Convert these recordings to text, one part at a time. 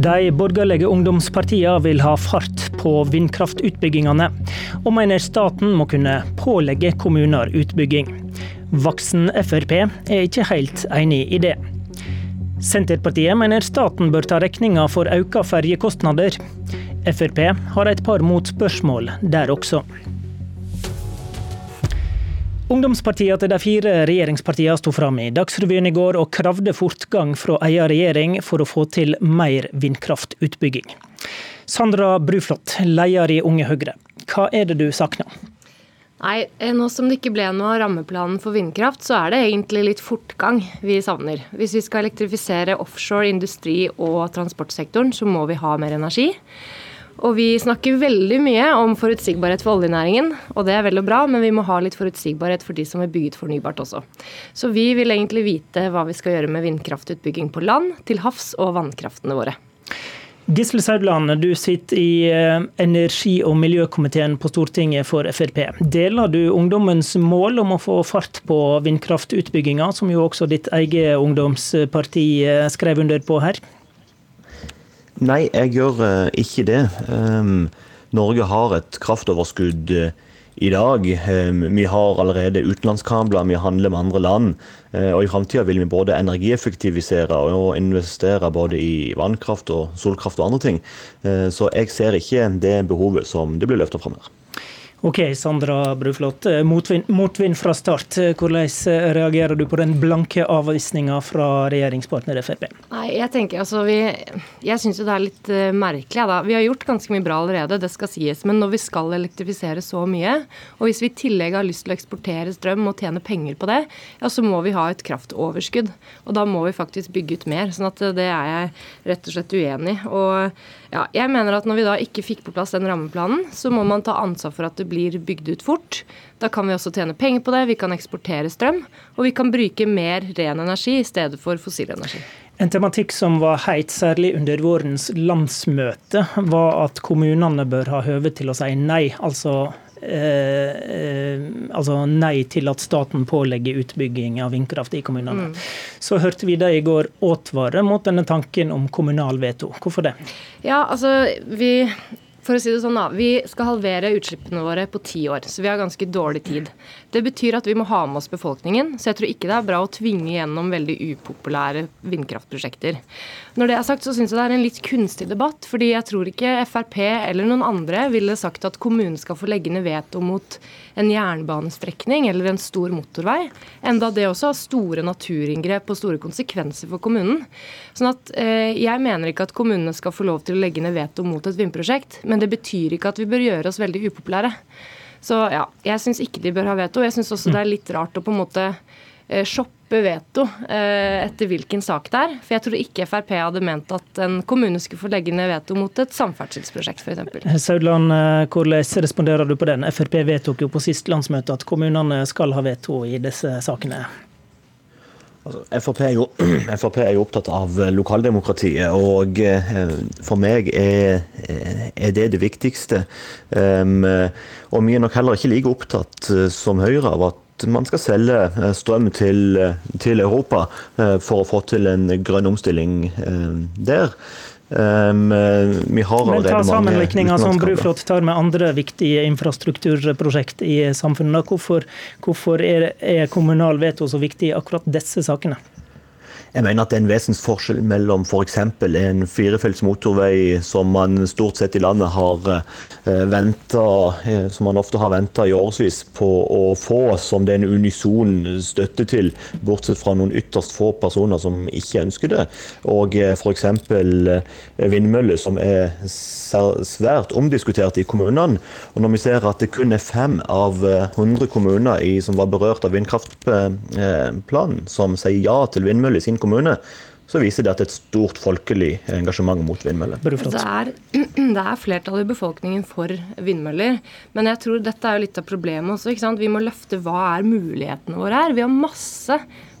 De borgerlige ungdomspartiene vil ha fart på vindkraftutbyggingene, og mener staten må kunne pålegge kommuner utbygging. Voksen Frp er ikke helt enig i det. Senterpartiet mener staten bør ta regninga for økte ferjekostnader. Frp har et par motspørsmål der også. Ungdomspartiene til de fire regjeringspartiene sto fram i Dagsrevyen i går og kravde fortgang fra egen regjering for å få til mer vindkraftutbygging. Sandra Bruflot, leder i Unge Høyre. Hva er det du savner? Nei, eh, Nå som det ikke ble noe av rammeplanen for vindkraft, så er det egentlig litt fortgang vi savner. Hvis vi skal elektrifisere offshore, industri og transportsektoren, så må vi ha mer energi. Og vi snakker veldig mye om forutsigbarhet for oljenæringen, og det er vel og bra, men vi må ha litt forutsigbarhet for de som har bygget fornybart også. Så vi vil egentlig vite hva vi skal gjøre med vindkraftutbygging på land, til havs og vannkraftene våre. Gisle Saudland, du sitter i eh, energi- og miljøkomiteen på Stortinget for Frp. Deler du ungdommens mål om å få fart på vindkraftutbygginga, som jo også ditt eget ungdomsparti eh, skrev under på her? Nei, jeg gjør uh, ikke det. Um, Norge har et kraftoverskudd uh, i dag. Um, vi har allerede utenlandskabler, vi handler med andre land. Uh, og i framtida vil vi både energieffektivisere og investere både i vannkraft og solkraft og andre ting. så jeg ser ikke det behovet som det blir løfta fram her. Ok, Sandra Bruflot. Eh, motvind, fra start. Eh, hvordan eh, reagerer du på den blanke avvisninga fra regjeringspartner Frp? Nei, Jeg tenker altså, vi, jeg syns det er litt uh, merkelig. Da. Vi har gjort ganske mye bra allerede, det skal sies. Men når vi skal elektrifisere så mye, og hvis vi i tillegg har lyst til å eksportere strøm og tjene penger på det, ja, så må vi ha et kraftoverskudd. Og da må vi faktisk bygge ut mer. sånn at det er jeg rett og slett uenig i. Og ja, jeg mener at når vi da ikke fikk på plass den rammeplanen, så må man ta ansvar for at det blir bygd ut fort. Da kan vi også tjene penger på det, vi kan eksportere strøm, og vi kan bruke mer ren energi i stedet for fossil energi. En tematikk som var heit særlig under vårens landsmøte, var at kommunene bør ha høve til å si nei. Altså Eh, eh, altså nei til at staten pålegger utbygging av vindkraft i kommunene. Mm. Så hørte vi det i går advare mot denne tanken om kommunal veto. Hvorfor det? Ja, altså vi for å si det sånn da, Vi skal halvere utslippene våre på ti år, så vi har ganske dårlig tid. Det betyr at vi må ha med oss befolkningen, så jeg tror ikke det er bra å tvinge gjennom veldig upopulære vindkraftprosjekter. Når det er sagt, så syns jeg det er en litt kunstig debatt, fordi jeg tror ikke Frp eller noen andre ville sagt at kommunen skal få legge ned veto mot en jernbanestrekning eller en stor motorvei. Enda det også har store naturinngrep og store konsekvenser for kommunen. Sånn at eh, Jeg mener ikke at kommunene skal få lov til å legge ned veto mot et vindprosjekt, men det betyr ikke at vi bør gjøre oss veldig upopulære. Så ja, jeg syns ikke de bør ha veto. Jeg syns også det er litt rart å på en måte eh, shoppe veto eh, etter hvilken sak det er. For jeg tror ikke Frp hadde ment at en kommune skulle få legge ned veto mot et samferdselsprosjekt f.eks. Saudland, eh, hvordan responderer du på den? Frp vedtok jo på sist landsmøte at kommunene skal ha veto i disse sakene. Altså, Frp, er jo, Frp, er jo, opptatt av eh, lokaldemokratiet, og eh, for meg er, eh, er det det viktigste. Um, og vi er nok heller ikke like opptatt som Høyre av at man skal selge strøm til, til Europa for å få til en grønn omstilling der. Um, vi har Men ta sammenlikninga som Bruflot tar med andre viktige infrastrukturprosjekt i samfunnet. Hvorfor, hvorfor er, er kommunal veto så viktig i akkurat disse sakene? Jeg mener at det er en vesensforskjell mellom f.eks. en firefelts motorvei som man stort sett i landet har eh, venta, eh, som man ofte har venta i årevis på å få, som det er en unison støtte til, bortsett fra noen ytterst få personer som ikke ønsker det, og eh, f.eks. vindmøller, som er svært omdiskutert i kommunene. Og når vi ser at det kun er fem av 100 kommuner i, som var berørt av vindkraftplanen, som sier ja til vindmøller i sin kommune, så viser det at det er et stort folkelig engasjement mot vindmøller. Det er, det er flertall i befolkningen for vindmøller, men jeg tror dette er jo litt av problemet også. ikke sant? Vi må løfte hva er mulighetene våre her. Vi har masse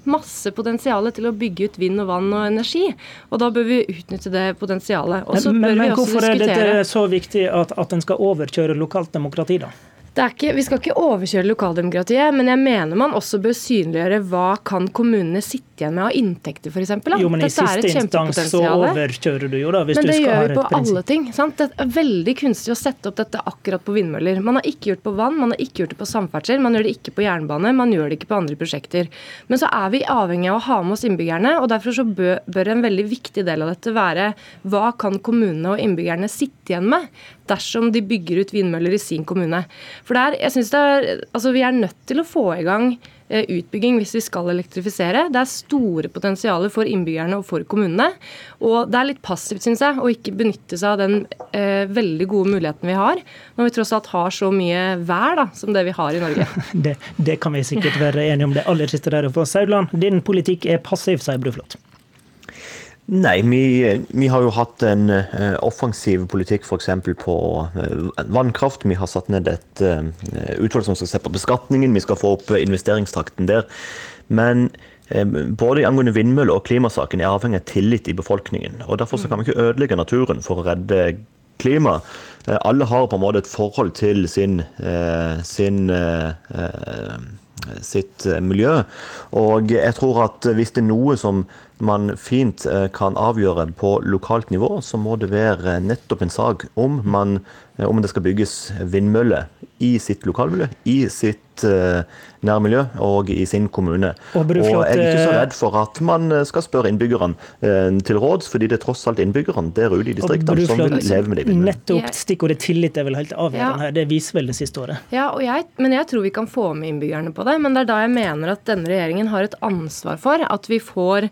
masse potensial til å bygge ut vind og vann og energi. Og da bør vi utnytte det potensialet. Men, men, men hvorfor er dette så viktig at, at en skal overkjøre lokalt demokrati, da? Ikke, vi skal ikke overkjøre lokaldemokratiet, men jeg mener man også bør synliggjøre hva kan kommunene sitte sitte igjen med av inntekter, f.eks. Jo, men i siste instans så overkjører du jo, da, hvis men du skal ha et prinsipp. Men det gjør vi på alle ting. sant? Det er veldig kunstig å sette opp dette akkurat på vindmøller. Man har ikke gjort på vann, man har ikke gjort det på samferdsel, man gjør det ikke på jernbane, man gjør det ikke på andre prosjekter. Men så er vi avhengig av å ha med oss innbyggerne, og derfor så bør en veldig viktig del av dette være hva kan kommunene og innbyggerne sitte igjen med dersom de bygger ut vindmøller i sin kommune. For der, jeg synes det er, altså Vi er nødt til å få i gang utbygging hvis vi skal elektrifisere. Det er store potensialer for innbyggerne og for kommunene. Og det er litt passivt, syns jeg, å ikke benytte seg av den eh, veldig gode muligheten vi har, når vi tross alt har så mye vær da, som det vi har i Norge. det, det kan vi sikkert være enige om. Det aller siste der for Saudland, din politikk er passiv, sier Bruflot. Nei, vi, vi, har jo hatt en uh, offensiv politikk f.eks. på uh, vannkraft. Vi har satt ned et uh, utvalg som skal se på beskatningen. Vi skal få opp investeringstakten der. Men både angående vindmøller og klimasaken er avhengig av tillit i befolkningen. og Derfor kan vi ikke ødelegge naturen for å redde klima. Alle har på en måte et forhold til sin, sin sitt miljø. Og jeg tror at hvis det er noe som man fint eh, kan avgjøre på lokalt nivå, så må det være nettopp en sak om, man, eh, om det skal bygges vindmøller i sitt lokalmiljø, i sitt uh, nærmiljø og i sin kommune. Og, jeg er ikke så redd for at man skal spørre innbyggerne til råds, fordi det er tross alt innbyggerne der ute i distriktene som vil leve med de vindmøllene. Nettopp stikkordet tillit er vel helt avgjørende her. Det viser vel det siste året. Ja, jeg, men jeg tror vi kan få med innbyggerne på det. Men det er da jeg mener at denne regjeringen har et ansvar for at vi får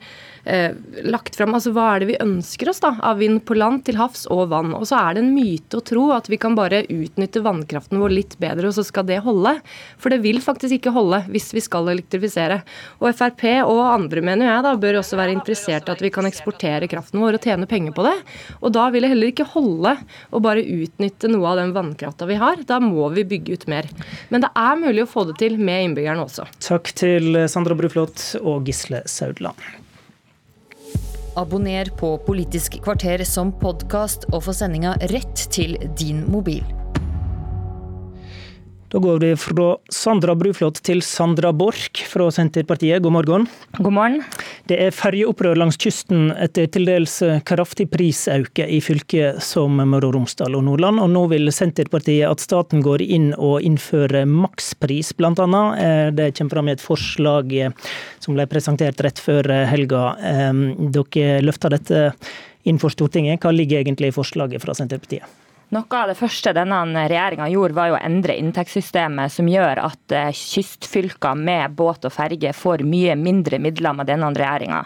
eh, lagt fram altså hva er det vi ønsker oss da, av vind på land, til havs og vann. Og så er det en myte å tro at vi kan bare utnytte vannkraften vår litt bedre, og så skal det holde. For det vil faktisk ikke holde hvis vi skal elektrifisere. Og Frp og andre, mener jeg, da, bør også være interessert i at vi kan eksportere kraften vår og tjene penger på det. Og da vil det heller ikke holde å bare utnytte noe av den vannkrafta vi har. Da må vi bygge ut mer. Men det er mulig å få det til med innbyggerne også. Takk til Sandra Bruflot og Gisle Saudland. Abonner på Politisk kvarter som podkast og få sendinga rett til din mobil. Da går vi fra Sandra Bruflot til Sandra Borch fra Senterpartiet. God morgen. God morgen. Det er ferjeopprør langs kysten etter til dels kraftig prisauke i fylker som Møre og Romsdal og Nordland. Og nå vil Senterpartiet at staten går inn og innfører makspris, bl.a. Eh, det kommer fram i et forslag som ble presentert rett før helga. Eh, dere løfter dette inn for Stortinget. Hva ligger egentlig i forslaget fra Senterpartiet? Noe av det første denne regjeringa gjorde, var å endre inntektssystemet, som gjør at eh, kystfylker med båt og ferge får mye mindre midler med denne regjeringa.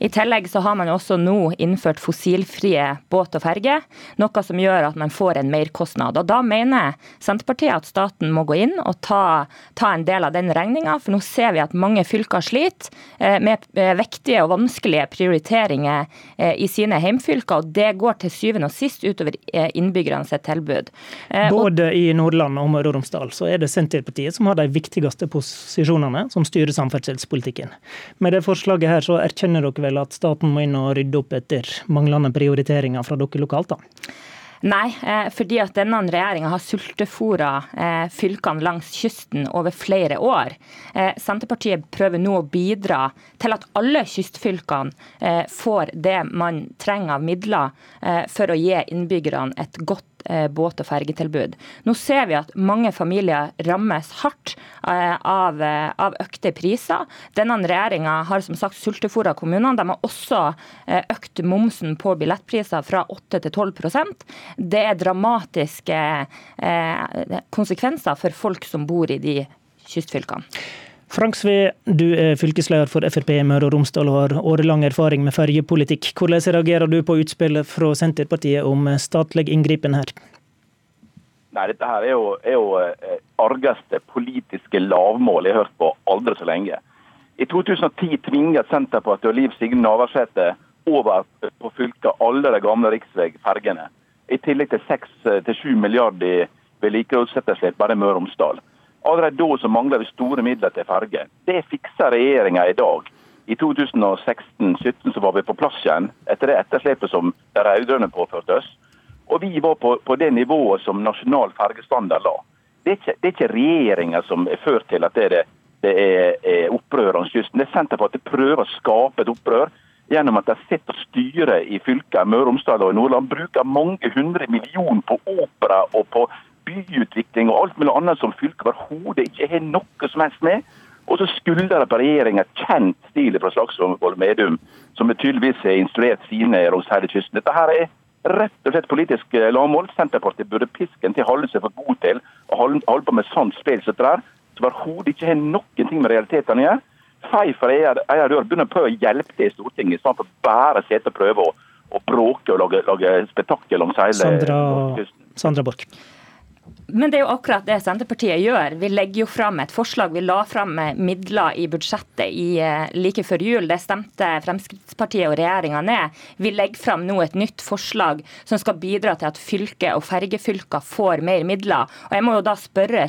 I tillegg så har man også nå innført fossilfrie båt og ferge, noe som gjør at man får en merkostnad. Og Da mener Senterpartiet at staten må gå inn og ta, ta en del av den regninga, for nå ser vi at mange fylker sliter eh, med eh, vektige og vanskelige prioriteringer i sine heimfylker, og det går til syvende og sist utover innbyggerne innbyggerne sitt tilbud. Eh, Både i Nordland og Møre og Romsdal så er det Senterpartiet som har de viktigste posisjonene, som styrer samferdselspolitikken. Med det forslaget her så erkjenner dere vel at staten må inn og rydde opp etter manglende prioriteringer fra dere lokalt, da? Nei, eh, fordi at denne regjeringa har sultefòra eh, fylkene langs kysten over flere år. Senterpartiet prøver nå å bidra til at alle kystfylkene får det man trenger av midler for å gi innbyggerne et godt Eh, båt- og fergetilbud. Nå ser vi at mange familier rammes hardt eh, av, eh, av økte priser. Denne regjeringa har som sagt sultefòra kommunene. De har også økt momsen på billettpriser fra 8 til 12% Det er dramatiske konsekvenser for folk som bor i de kystfylkene. Frank Sve, du er fylkesleder for Frp i Møre og Romsdal og har årelang erfaring med ferjepolitikk. Hvordan reagerer du på utspillet fra Senterpartiet om statlig inngripen her? Nei, Dette her er jo, er jo eh, argeste politiske lavmål jeg har hørt på aldri så lenge. I 2010 tvinget Senterpartiet og Liv Signe Navarsete over på fylket alle de gamle riksveifergene. I tillegg til 6-7 milliarder i vedlikeholdsetterslep bare i Møre og Romsdal. Allerede da så mangla vi store midler til ferge. Det fikser regjeringa i dag. I 2016-2017 så var vi på plass igjen etter det etterslepet som de rød-grønne påførte oss. Og vi var på, på, det nivået som nasjonal fergestandard la. Det er ikke, det ikke regjeringa som er ført til at det er det er, er opprør langs kysten. Det er Senterpartiet prøver å skape et opprør gjennom at de sitter og styrer i fylket Møre og Romsdal og Nordland. Bruker mange hundre millioner på opera og på byutvikling og alt mulig annet som fylket overhodet ikke har noe som helst med. Og så skylder de på regjeringa kjent stil fra Slagsvold Medum, som tydeligvis har instruert sine langs hele kysten. Dette her er rett og slett politisk eh, lavmål. Senterpartiet burde pisken til holde seg for god til å holde på med sånt spill som dette som overhodet ikke har noen ting med realitetene å gjøre. Fei for eier dør, begynner på å hjelpe til i Stortinget, i stedet for bare å sitte og prøve å, å bråke og lage, lage spetakkel langs hele Sandra, Sandra Borch. Men det er jo akkurat det Senterpartiet gjør. Vi legger jo fram et forslag. Vi la fram midler i budsjettet i, eh, like før jul. Det stemte Fremskrittspartiet og regjeringa ned. Vi legger fram nå et nytt forslag som skal bidra til at fylke og fergefylker får mer midler. Og Jeg må jo da spørre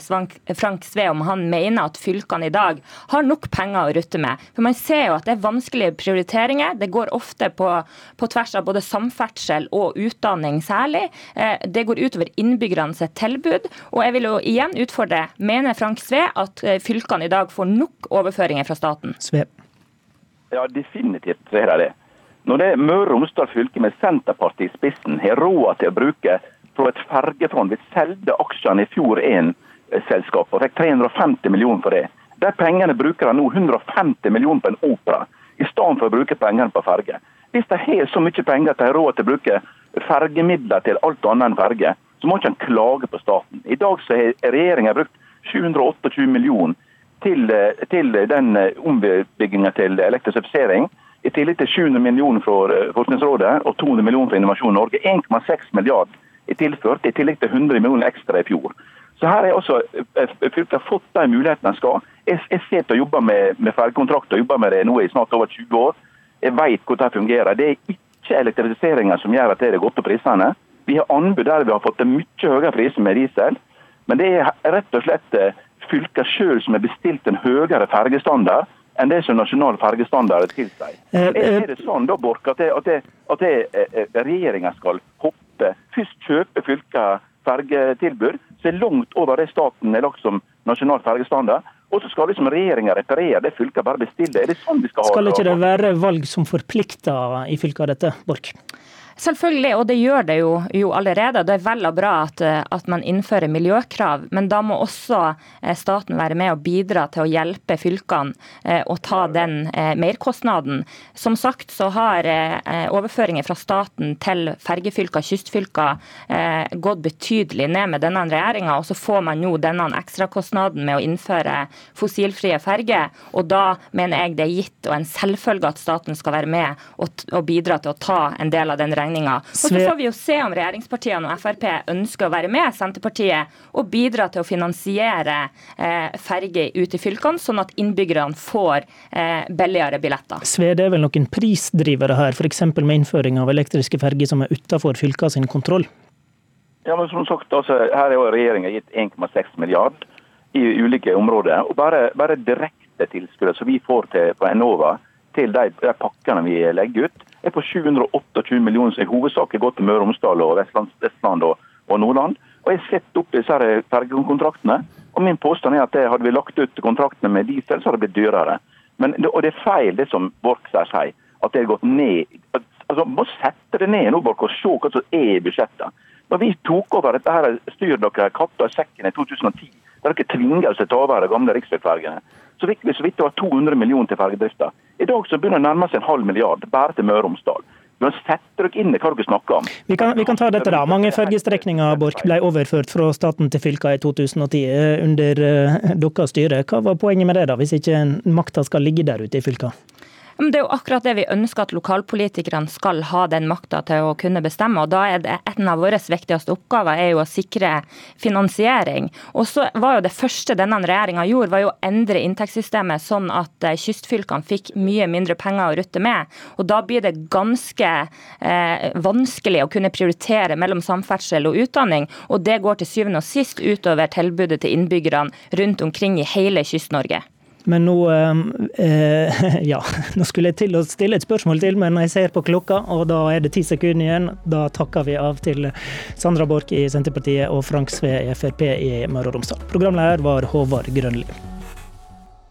Frank Sve om han mener at fylkene i dag har nok penger å rutte med. For Man ser jo at det er vanskelige prioriteringer. Det går ofte på, på tvers av både samferdsel og utdanning særlig. Eh, det går utover innbyggerne sitt tilbud. Og jeg vil jo igjen utfordre, mener Frank Sve at eh, fylkene i dag får nok overføringer fra staten? Sve. Ja, definitivt så er det det. Når det er Møre og Romsdal fylke med Senterpartiet i spissen har råd til å bruke fra et fergefond Vi solgte aksjene i fjor 1-selskapet og fikk 350 millioner for det. De pengene bruker de nå 150 millioner på en opera, i stedet for å bruke pengene på ferge. Hvis de har så mye penger at de har råd til å bruke fergemidler til alt annet enn ferge, så må ikke han klage på staten. I dag så har regjeringa brukt 728 millioner til, eh, til den eh, ombygginga til elektrifisering. I tillegg til 700 millioner fra eh, Forskningsrådet og 200 millioner fra Innovasjon Norge. 1,6 milliard er tilført, i tillegg til 100 millioner ekstra i fjor. Så her har også fylket fått de mulighetene de skal. Jeg, jeg sitter og jobber med, med fergekontrakter, jobber med det nå i snart over 20 år. Jeg vet hvordan det fungerer. Det er ikke elektrifiseringa som gjør at det har gått opp prisene. Vi har anbud der vi har fått en mye høyere pris med diesel. Men det er rett og slett fylkene fylket sjøl som har bestilt en høyere fergestandard enn det som nasjonal fergestandard tilsier. Eh, eh, er det sånn da, Borch, at, det, at, regjeringa skal hoppe? Først kjøpe fylket fergetilbud som er langt over det staten har lagt som nasjonal fergestandard. Og så skal liksom regjeringa reparere det fylket bare bestiller. Er det sånn vi skal ha det? Skal ikke det være valg som forplikter i fylket av dette, Borch? Selvfølgelig, og det gjør det jo, jo allerede. Det er vel og bra at, at, man innfører miljøkrav, men da må også eh, staten være med og bidra til å hjelpe fylkene eh, å ta den eh, merkostnaden. Som sagt så har overføringer fra staten til fergefylker, kystfylker, gått betydelig ned med denne regjeringa, og så får man nå denne ekstrakostnaden med å innføre fossilfrie ferger. Og da mener jeg det er gitt og en selvfølge at staten skal være med og, og bidra til å ta en del av den regninga regninga. Og så får vi jo se om regjeringspartiene og Frp ønsker å være med Senterpartiet og bidra til å finansiere eh, ferger ut i fylkene, sånn at innbyggerne får eh, billigere billetter. Sve, det er vel noen prisdrivere her, f.eks. med innføring av elektriske ferger som er utenfor fylkene sin kontroll? Ja, men som sagt, altså, Her har regjeringa gitt 1,6 milliard i ulike områder. og Bare, bare direkte tilskudd som vi får til, på Enova til de, de pakkene vi legger ut, er på 728 millioner, som i hovedsak har gått til Møre og Romsdal og Vestland, Vestland og, og, Nordland. Og Jeg sett opp disse fergekontraktene, og min påstand er at det, hadde vi lagt ut kontraktene med diesel, så hadde det blitt dyrere. Men, og det er feil det som Borch sier, at det har gått ned. Altså, Må sette det ned nå, Borch, og se hva som er i budsjettet. Når vi tok over dette her, styr dere katta i sekken i 2010, der dere tvinga oss til å ta over de gamle riksveifergene, så fikk vi så vidt det var 200 millioner til fergedrifta. I dag så begynner det å nærme seg en halv milliard bare til Møre og Romsdal. Men setter dere inn i hva dere snakker om. Vi kan, vi kan ta dette da. Mange fergestrekninger Bork, ble overført fra staten til fylka i 2010 eh, under uh, deres styre. Hva var poenget med det, da, hvis ikke makta skal ligge der ute i fylka? Det er jo akkurat det vi ønsker at lokalpolitikerne skal ha den makta til å kunne bestemme. og da er det En av våre viktigste oppgaver er jo å sikre finansiering. Og så var jo Det første denne regjeringa gjorde, var jo å endre inntektssystemet sånn at eh, kystfylkene fikk mye mindre penger å rutte med. Og Da blir det ganske eh, vanskelig å kunne prioritere mellom samferdsel og utdanning. Og det går til syvende og sist utover tilbudet til innbyggerne rundt omkring i hele Kyst-Norge. Men nå eh, Ja, nå skulle jeg til å stille et spørsmål til, men jeg ser på klokka, og da er det ti sekunder igjen. Da takker vi av til Sandra Borch i Senterpartiet og Frank Sve i Frp i Møre og Romsdal. Programleder var Håvard Grønli.